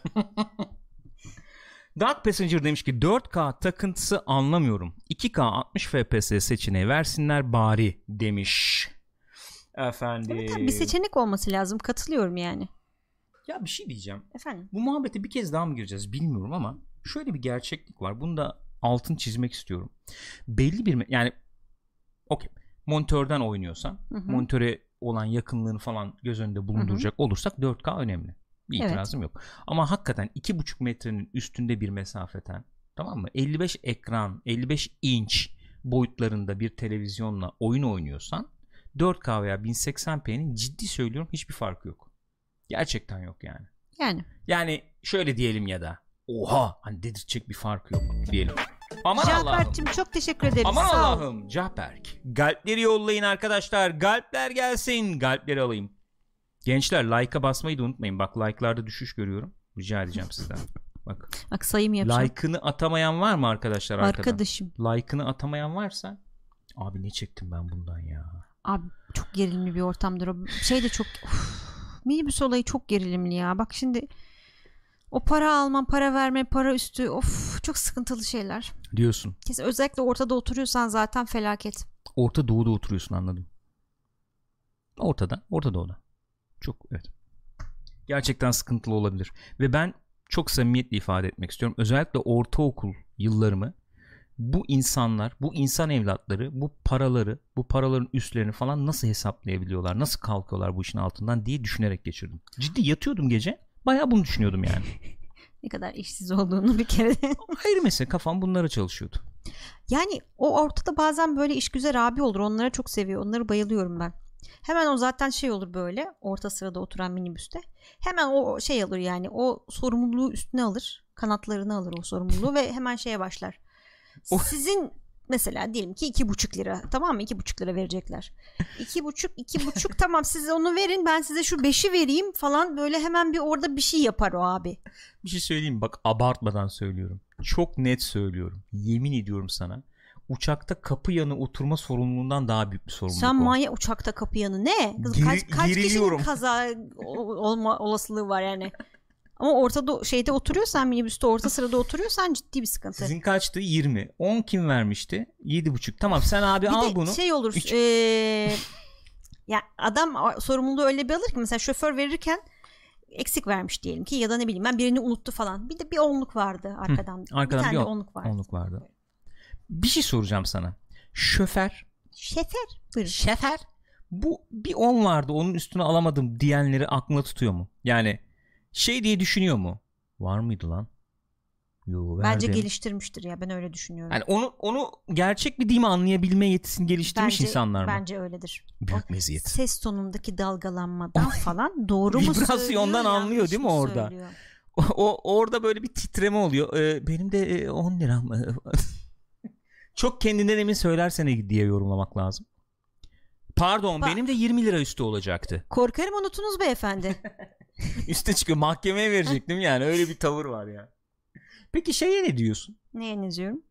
Dark Passenger demiş ki 4K takıntısı anlamıyorum. 2K 60 FPS seçeneği versinler bari demiş. Efendim. Evet bir seçenek olması lazım. Katılıyorum yani. Ya bir şey diyeceğim. Efendim. Bu muhabbete bir kez daha mı gireceğiz bilmiyorum ama şöyle bir gerçeklik var. Bunu da altın çizmek istiyorum. Belli bir yani okey monitörden oynuyorsan Hı hı. monitöre olan yakınlığını falan göz önünde bulunduracak olursak 4K önemli. Bir Evet. itirazım yok. Ama hakikaten 2,5 metrenin üstünde bir mesafeten tamam mı? 55 ekran, 55 inç boyutlarında bir televizyonla oyun oynuyorsan 4K veya 1080p'nin ciddi söylüyorum hiçbir farkı yok. Gerçekten yok yani. Yani. Yani şöyle diyelim ya da oha hani dedirtecek bir fark yok diyelim. Aman Allah'ım. Çok teşekkür ederiz. Aman. Allah'ım Cahberk. Galpleri yollayın arkadaşlar. Galpler gelsin. Galpleri alayım. Gençler like'a basmayı da unutmayın. Bak like'larda düşüş görüyorum. Rica edeceğim sizden. Bak. Bak sayım yapacağım. Like'ını atamayan var mı arkadaşlar arkadan? Arkadaşım. Like'ını atamayan varsa abi ne çektim ben bundan ya. Abi çok gerilimli bir ortamdır o. Şey de çok minibüs olayı çok gerilimli ya. Bak şimdi o para alman, para verme, para üstü of çok sıkıntılı şeyler. Diyorsun. Kesin özellikle ortada oturuyorsan zaten felaket. Orta Doğu'da oturuyorsun anladım. Ortada. Orta Doğu'da. Çok evet. Gerçekten sıkıntılı olabilir. Ve ben çok samimiyetle ifade etmek istiyorum. Özellikle ortaokul yıllarımı bu insanlar, bu insan evlatları, bu paraları, bu paraların üstlerini falan nasıl hesaplayabiliyorlar? Nasıl kalkıyorlar bu işin altından diye düşünerek geçirdim. Ciddi yatıyordum gece. Bayağı bunu düşünüyordum yani. Ne kadar işsiz olduğunu bir kere de. Ayrı mesele kafam bunlara çalışıyordu. Yani o ortada bazen böyle işgüzar abi olur. Onlara çok seviyor. Onları bayılıyorum ben. Hemen o zaten şey olur böyle orta sırada oturan minibüste. Hemen o şey alır yani o sorumluluğu üstüne alır. Kanatlarını alır o sorumluluğu ve hemen şeye başlar. Sizin mesela diyelim ki iki buçuk lira tamam mı iki buçuk lira verecekler. İki buçuk iki buçuk tamam siz onu verin ben size şu beşi vereyim falan böyle hemen bir orada bir şey yapar o abi. Bir şey söyleyeyim bak abartmadan söylüyorum. Çok net söylüyorum. Yemin ediyorum sana. Uçakta kapı yanı oturma sorumluluğundan daha büyük bir sorumluluk Sen o. manyak uçakta kapı yanı ne? Geri- kaç, kaç kişinin kaza ol- olma olasılığı var yani. Ama ortada şeyde oturuyorsan minibüste orta sırada oturuyorsan ciddi bir sıkıntı. Sizin kaçtı? 20. 10 kim vermişti? 7,5. Tamam sen abi bir al de bunu. şey olur. Üç- eee, ya adam sorumluluğu öyle bir alır ki mesela şoför verirken eksik vermiş diyelim ki ya da ne bileyim ben birini unuttu falan. Bir de bir onluk vardı arkadan. arkadan bir tane bir on- onluk vardı. Onluk vardı. Bir şey soracağım sana. Şoför, Şefer. Buyurun. şoför bu bir 10 vardı onun üstüne alamadım diyenleri aklına tutuyor mu? Yani şey diye düşünüyor mu? Var mıydı lan? Yo, Bence verdim. geliştirmiştir ya ben öyle düşünüyorum. Yani onu onu gerçek bir değil mi anlayabilme yetisini geliştirmiş insanlar mı? Bence öyledir. Büyük meziyet. ses tonundaki dalgalanmadan falan doğru mu söylüyor? Vibrasyondan anlıyor değil mi orada? söylüyor? O, o- orada böyle bir titreme oluyor. Ee, benim de e, 10 liram. Çok kendinden emin söylersene diye yorumlamak lazım. Pardon Ba- benim de 20 lira üstü olacaktı. Korkarım unutunuz beyefendi. Üste çıkıyor mahkemeye verecektim yani öyle bir tavır var ya. Peki şeye ne diyorsun? Neye yazıyorum?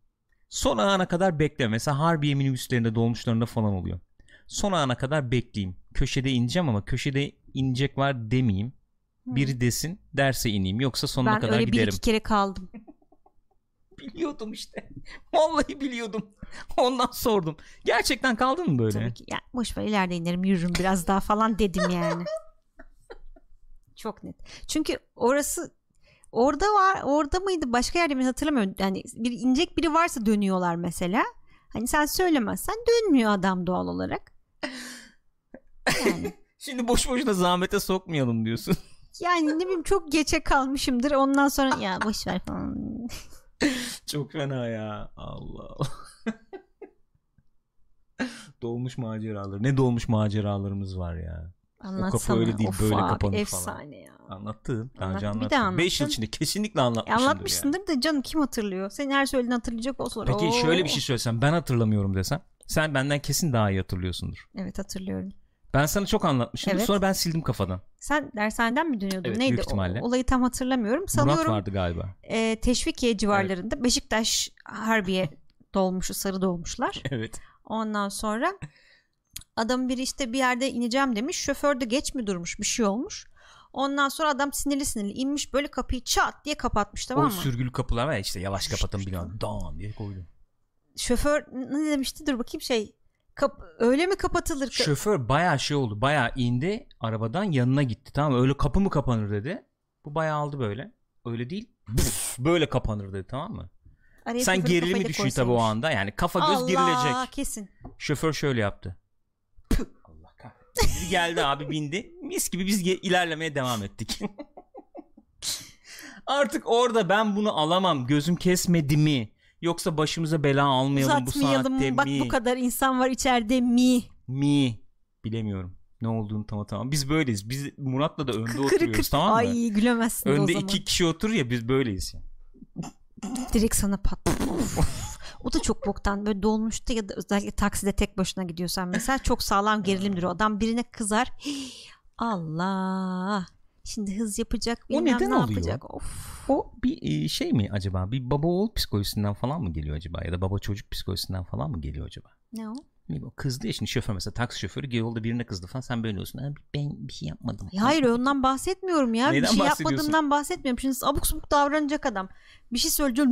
Son ana kadar bekle. Mesela Harbiye minibüslerinde dolmuşlarında falan oluyor. Son ana kadar bekleyeyim. Köşede ineceğim ama köşede inecek var demeyeyim. Biri desin derse ineyim. Yoksa sonuna ben kadar öyle bir giderim. iki kere kaldım. Biliyordum işte. Vallahi biliyordum. Ondan sordum. Gerçekten kaldın mı böyle? Tabii ki. Ya, boş ver ileride inerim yürürüm biraz daha falan dedim yani. Çok net. Çünkü orası orada var orada mıydı başka yerde mi hatırlamıyorum. Yani bir inecek biri varsa dönüyorlar mesela. Hani sen söylemezsen dönmüyor adam doğal olarak. Yani, Şimdi boş boşuna zahmete sokmayalım diyorsun. yani ne bileyim çok geçe kalmışımdır. Ondan sonra ya boş ver falan. Çok fena ya. Allah Allah. dolmuş maceraları. Ne dolmuş maceralarımız var ya. Anlatsana. öyle değil, Of böyle abi, kapanır falan. efsane ya. Anlattın. Daha önce Anlat- bir anlattın. 5 yıl anlattın. içinde kesinlikle E, anlatmışsındır. yani. anlatmışsındır da canım kim hatırlıyor? Senin her söylediğini hatırlayacak olsa. Peki Oo. şöyle bir şey söylesem ben hatırlamıyorum desem. Sen benden kesin daha iyi hatırlıyorsundur. Evet hatırlıyorum. Ben sana çok anlatmışım. Evet. Sonra ben sildim kafadan. Sen dershaneden mi dönüyordun? Evet, Neydi? büyük ihtimalle. O, olayı tam hatırlamıyorum. Murat Sanıyorum vardı galiba. e, Teşvikiye civarlarında Beşiktaş Harbiye dolmuşu sarı dolmuşlar. Evet. Ondan sonra adam biri işte bir yerde ineceğim demiş. Şoför de geç mi durmuş bir şey olmuş. Ondan sonra adam sinirli sinirli inmiş böyle kapıyı çat diye kapatmış tamam o mı? sürgülü kapılar var ya işte yavaş kapatın şşt, biliyorum. Dan diye koydu. Şoför ne demişti dur bakayım şey kap- öyle mi kapatılır? Şoför bayağı şey oldu. Bayağı indi arabadan yanına gitti. Tamam? Öyle kapı mı kapanır dedi. Bu bayağı aldı böyle. Öyle değil. Buf, böyle kapanır dedi tamam mı? Araya Sen gerilimi düşün tabii o anda. Yani kafa göz Allah gerilecek. kesin. Şoför şöyle yaptı. Püh, Allah kahretsin. Geldi abi bindi. Mis gibi biz ilerlemeye devam ettik. Artık orada ben bunu alamam. Gözüm kesmedi mi? Yoksa başımıza bela almayalım bu saatte Bak mi? bu kadar insan var içeride mi? Mi? Bilemiyorum. Ne olduğunu tam tamam. Biz böyleyiz. Biz Murat'la da önde Kırı oturuyoruz kırı. tamam mı? Ay gülemezsin de o Önde zaman. iki kişi oturur ya biz böyleyiz. yani. Direkt sana patladı. O da çok boktan. Böyle dolmuşta ya da özellikle takside tek başına gidiyorsan mesela çok sağlam gerilimdir o. Adam birine kızar. Allah. Şimdi hız yapacak. O Bilmem neden ne oluyor? yapacak. Of. O bir e, şey mi acaba? Bir baba oğul psikolojisinden falan mı geliyor acaba? Ya da baba çocuk psikolojisinden falan mı geliyor acaba? Ne o? Bileyim, kızdı ya şimdi şoför mesela taksi şoförü yolda birine kızdı falan sen böyle olsun. "Abi Ben bir şey yapmadım. Ya hayır ondan bahsetmiyorum ya. Neyden bir şey yapmadığımdan bahsetmiyorum. Şimdi abuk sabuk davranacak adam. Bir şey söyleyecek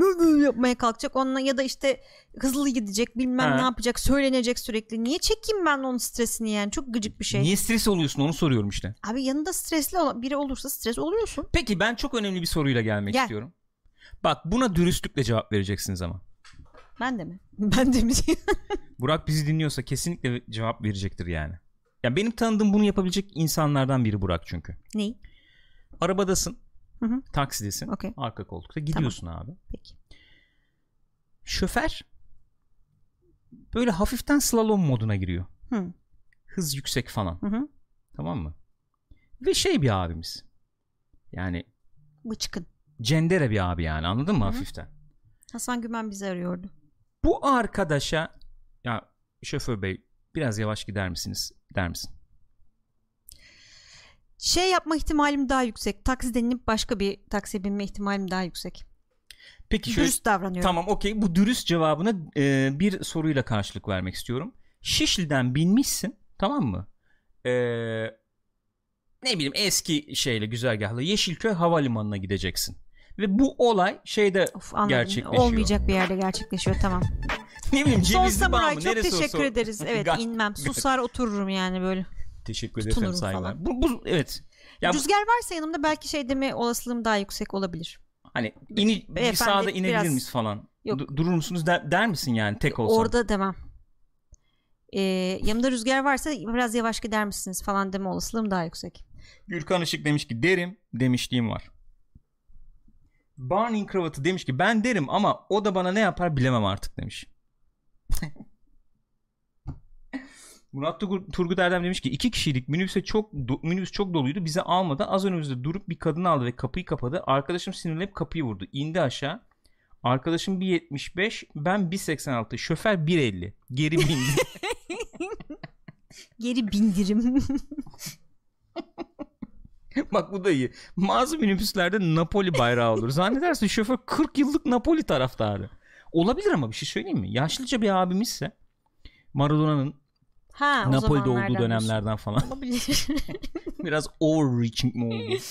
yapmaya kalkacak. Onunla ya da işte hızlı gidecek bilmem Ha. ne yapacak söylenecek sürekli. Niye çekeyim ben onun stresini yani? Çok gıcık bir şey. Niye stres oluyorsun onu soruyorum işte. Abi yanında stresli olan biri olursa stres oluyorsun. Peki ben çok önemli bir soruyla gelmek Gel. istiyorum. Bak buna dürüstlükle cevap vereceksiniz ama. Ben de mi? Ben de mi? Burak bizi dinliyorsa kesinlikle cevap verecektir yani. Ya benim tanıdığım bunu yapabilecek insanlardan biri Burak çünkü. Ney? Arabadasın, Hı hı. taksidesin, Okey. arka koltukta gidiyorsun abi. Peki. Şoför böyle hafiften slalom moduna giriyor. Hı. Hız yüksek falan. Hı hı. Tamam mı? Ve şey bir abimiz. Yani Bıçkın. cendere bir abi yani anladın mı Hı hı. hafiften? Hasan Gümen bizi arıyordu. Bu arkadaşa ya şoför bey biraz yavaş gider misiniz der misin? Şey yapma ihtimalim daha yüksek. Taksiden inip başka bir taksiye binme ihtimalim daha yüksek. Peki şöyle Dürüst davranıyorum. tamam okey bu dürüst cevabına e, bir soruyla karşılık vermek istiyorum. Şişli'den binmişsin tamam mı? E, ne bileyim eski şeyle güzergahla Yeşilköy Havalimanı'na gideceksin. Ve bu olay şeyde Of, anladım. gerçekleşiyor. Olmayacak bir yerde gerçekleşiyor tamam. ne bileyim Son Samuray çok neresi teşekkür olsa- ederiz. Evet Ga- inmem. Susar otururum yani böyle. Teşekkür ederim Tutunurum saygılar. falan. Bu, bu evet. Ya Rüzgar varsa yanımda belki şey deme olasılığım daha yüksek olabilir. hani ini, bir Beyefendi sağda inebilir biraz- miyiz falan. Yok. Du- durur musunuz der, der misin yani tek olsan? Orada demem. Ee, yanımda rüzgar varsa biraz yavaş gider misiniz falan deme olasılığım daha yüksek. Gürkan Işık demiş ki derim demişliğim var. Barney Kravatı demiş ki ben derim ama o da bana ne yapar bilemem artık demiş. Murat Turgut, Turgut Erdem demiş ki iki kişiydik. Minibüse çok do- minibüs çok doluydu. Bizi almadı. Az önümüzde durup bir kadın aldı ve kapıyı kapadı. Arkadaşım sinirlenip kapıyı vurdu. İndi aşağı. Arkadaşım 1.75 ben 1.86 şoför 1.50 geri bindi Geri bindirim. Bak bu da iyi. Bazı minibüslerde Napoli bayrağı olur. Zannedersin şoför 40 yıllık Napoli taraftarı. Olabilir ama bir şey söyleyeyim mi? Yaşlıca bir abimizse Maradona'nın ha, Napoli'de olduğu dönemlerden falan Olabilir. biraz overreaching mi oldu?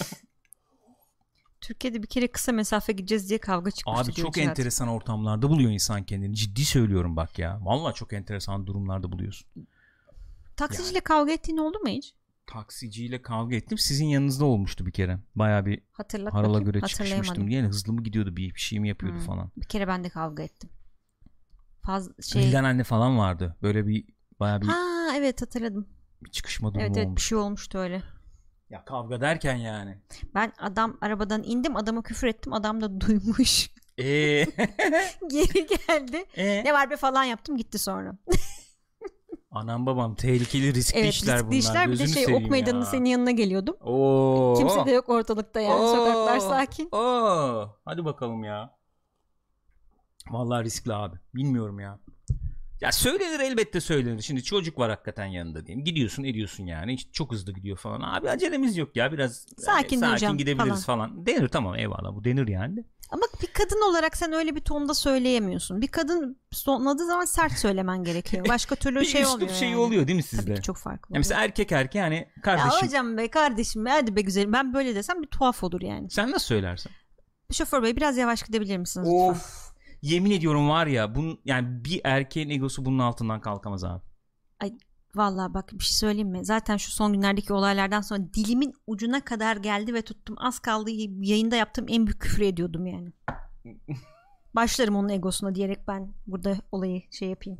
Türkiye'de bir kere kısa mesafe gideceğiz diye kavga çıkmıştı. Abi çok Cihat. enteresan ortamlarda buluyor insan kendini. Ciddi söylüyorum bak ya. Vallahi çok enteresan durumlarda buluyorsun. Taksiciyle kavga ettiğin oldu mu hiç? Taksiciyle kavga ettim. Sizin yanınızda olmuştu bir kere. Baya bir Hatırlat harala bakayım. göre çıkmıştım. Yani hızlı mı gidiyordu bir, bir şey mi yapıyordu Hmm. falan. Bir kere ben de kavga ettim. Faz şey. Vildan anne falan vardı. Böyle bir baya bir, Ha evet hatırladım. bir çıkışma durumu Evet evet bir olmuş. şey olmuştu öyle. Ya kavga derken yani. Ben adam arabadan indim adama küfür ettim adam da duymuş. Eee? Geri geldi. Ee? Ne var be falan yaptım gitti sonra. Anam babam tehlikeli riskli evet işler riskli bunlar. işler bir de şey ok meydanında ya. senin yanına geliyordum. Oo. Kimse de yok ortalıkta yani Oo. sokaklar sakin. Oo. Hadi bakalım ya. Vallahi riskli abi. Bilmiyorum ya. Ya söylenir elbette söylenir. Şimdi çocuk var hakikaten yanında diyeyim. Gidiyorsun ediyorsun yani. Hiç çok hızlı gidiyor falan. Abi acelemiz yok ya biraz Sakin sakin duracağım gidebiliriz falan. Denir tamam eyvallah bu denir yani. Ama bir kadın olarak sen öyle bir tonda söyleyemiyorsun. Bir kadın sonladığı zaman sert söylemen gerekiyor. Başka türlü Bir şey oluyor. şeyi yani. oluyor değil mi Tabii sizde? ki çok farklı. Ya mesela erkek erkeğe hani Ya kardeşim hocam be kardeşim be hadi be güzelim ben böyle desem bir tuhaf olur yani. sen nasıl söylersin? Şoför bey biraz yavaş gidebilir misiniz lütfen? Of. Yemin ediyorum var ya bunun yani bir erkeğin egosu bunun altından kalkamaz abi. Vallahi bak bir şey söyleyeyim mi? Zaten şu son günlerdeki olaylardan sonra dilimin ucuna kadar geldi ve tuttum. Az kaldı yayında yaptığım en büyük küfür ediyordum yani. Başlarım onun egosuna diyerek ben burada olayı şey yapayım.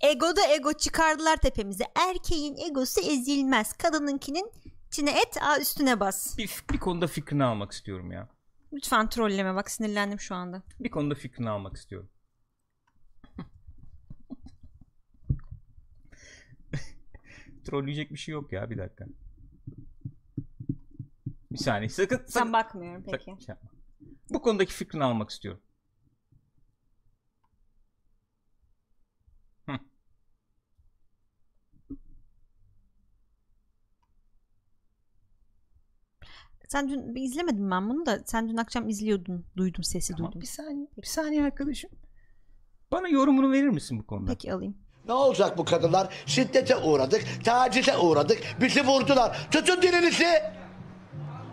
Egoda ego çıkardılar tepemize. Erkeğin egosu ezilmez. Kadınınkinin içine et üstüne bas. Bir, bir konuda fikrini almak istiyorum ya. Lütfen trolleme bak sinirlendim şu anda. Bir konuda fikrini almak istiyorum. Trolleyecek bir şey yok ya bir dakika. Bir saniye sakın sakın, Sen bakmıyorum sakın peki. şey yapma. Bu konudaki fikrini almak istiyorum. Hı. Sen dün bir izlemedim ben bunu da sen dün akşam izliyordun. Duydum sesi Tamam, duydum. bir saniye bir saniye arkadaşım. Bana yorumunu verir misin bu konuda? Peki alayım. Ne olacak bu kadınlar? Şiddete uğradık, tacize uğradık, bizi vurdular. Tutun dilinizi.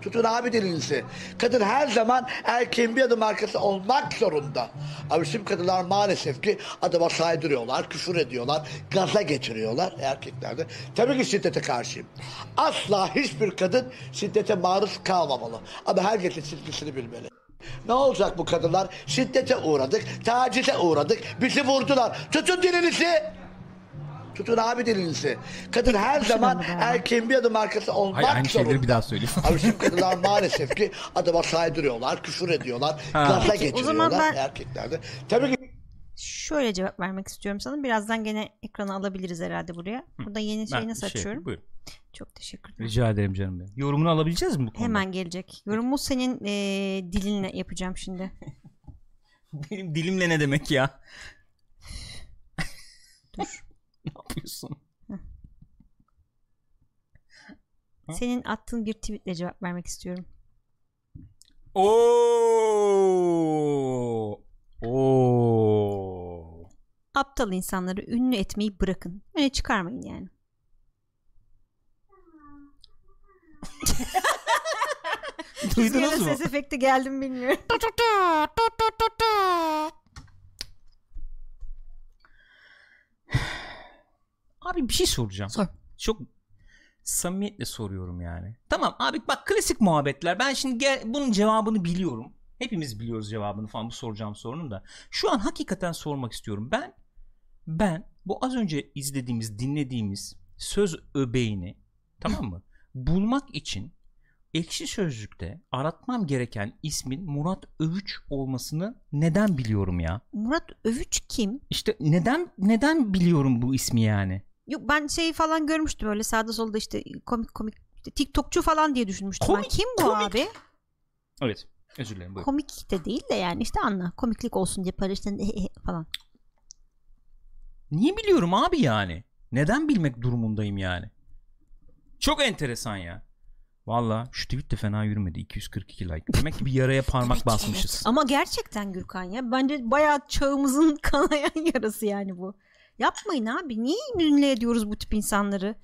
Tutun abi dilinizi. Kadın her zaman erkeğin bir adım arkası olmak zorunda. Ama şimdi kadınlar maalesef ki adama saydırıyorlar, küfür ediyorlar, gaza getiriyorlar erkeklerde. Tabii ki şiddete karşıyım. Asla hiçbir kadın şiddete maruz kalmamalı. Ama herkesin çizgisini bilmeli. Ne olacak bu kadınlar? Şiddete uğradık, tacize uğradık, bizi vurdular. Tutun dilinizi. Tutun abi dilinizi. Kadın her zaman erkeğin bir adım arkası olmak Hayır aynı zorunda. şeyleri bir daha söyleyeyim. Ama şimdi kadınlar maalesef ki adama saydırıyorlar, küfür ediyorlar, Ha. gaza Peki, o zaman getiriyorlar ben- erkeklerde. Tabii ki Şöyle cevap vermek istiyorum sana. Birazdan gene ekrana alabiliriz herhalde buraya. Burada yeni şeyi Ben nasıl şey- açıyorum? buyur. Çok teşekkür ederim. Rica ederim canım benim. Yorumunu alabileceğiz mi bu konuda? Hemen gelecek. Yorumu senin eee, dilinle yapacağım şimdi. Benim dilimle ne demek ya? Dur. ne yapıyorsun? Senin attığın bir tweetle cevap vermek istiyorum. Oo! Oo! Aptal insanları ünlü etmeyi bırakın. Öne çıkarmayın yani. Duydunuz mu? ses efekti geldi mi bilmiyorum. Abi bir şey soracağım. Sor. Çok samimiyetle soruyorum yani. Tamam abi bak klasik muhabbetler. Ben şimdi gel, bunun cevabını biliyorum. Hepimiz biliyoruz cevabını falan bu soracağım sorunun da. Şu an hakikaten sormak istiyorum. Ben ben bu az önce izlediğimiz, dinlediğimiz söz öbeğini tamam mı? Bulmak için Ekşi Sözlük'te aratmam gereken ismin Murat Övüç olmasını neden biliyorum ya? Murat Övüç kim? İşte neden neden biliyorum bu ismi yani? Yok ben şeyi falan görmüştüm öyle sağda solda işte komik komik işte TikTokçu falan diye düşünmüştüm ben. Komik, Kim bu komik. abi? Evet. Özür dilerim. buyurun. Komik de değil de yani işte anla. Komiklik olsun diye paylaştın falan. Niye biliyorum abi yani? Neden bilmek durumundayım yani? Çok enteresan ya. Valla şu tweet de fena yürümedi. 242 like. Demek ki bir yaraya parmak basmışız. Ama gerçekten Gürkan ya bence bayağı çağımızın kanayan yarası yani bu. Yapmayın abi. Niye ünlü ediyoruz bu tip insanları?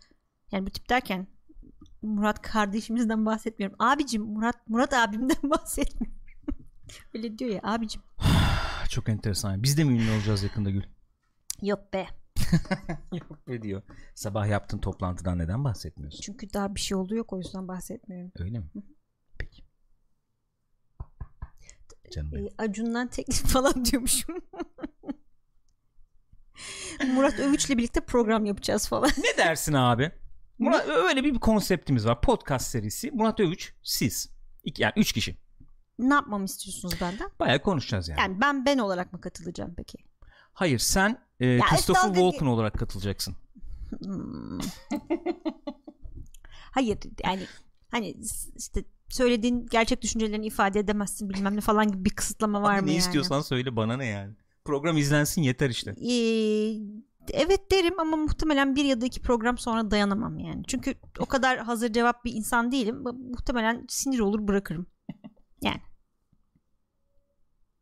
Yani bu tip derken Murat kardeşimizden bahsetmiyorum. Abicim Murat Murat abimden bahsetmiyorum. Öyle diyor ya abicim. Çok enteresan. Biz de mi ünlü olacağız yakında Gül? Yok be. Yok ne diyor? Sabah yaptığın toplantıdan neden bahsetmiyorsun? Çünkü daha bir şey oldu yok o yüzden bahsetmiyorum. Öyle mi? Peki. Canım benim. Ee, Acun'dan teklif falan diyormuşum. Murat Övüç'le birlikte program yapacağız falan. Ne dersin abi? Murat, öyle bir konseptimiz var. Podcast serisi. Murat Övüç, siz. İki, yani üç kişi. ne yapmamı istiyorsunuz benden? Bayağı konuşacağız yani. Yani ben ben olarak mı katılacağım peki? Hayır sen e, Christopher estağfurullah. Walken olarak katılacaksın. Hmm. Hayır yani hani işte söylediğin gerçek düşüncelerini ifade edemezsin bilmem ne falan gibi bir kısıtlama var Abi mı ne yani? istiyorsan söyle bana ne yani. Program izlensin yeter işte. Ee, evet derim ama muhtemelen bir ya da iki program sonra dayanamam yani. Çünkü o kadar hazır cevap bir insan değilim. Muhtemelen sinir olur bırakırım.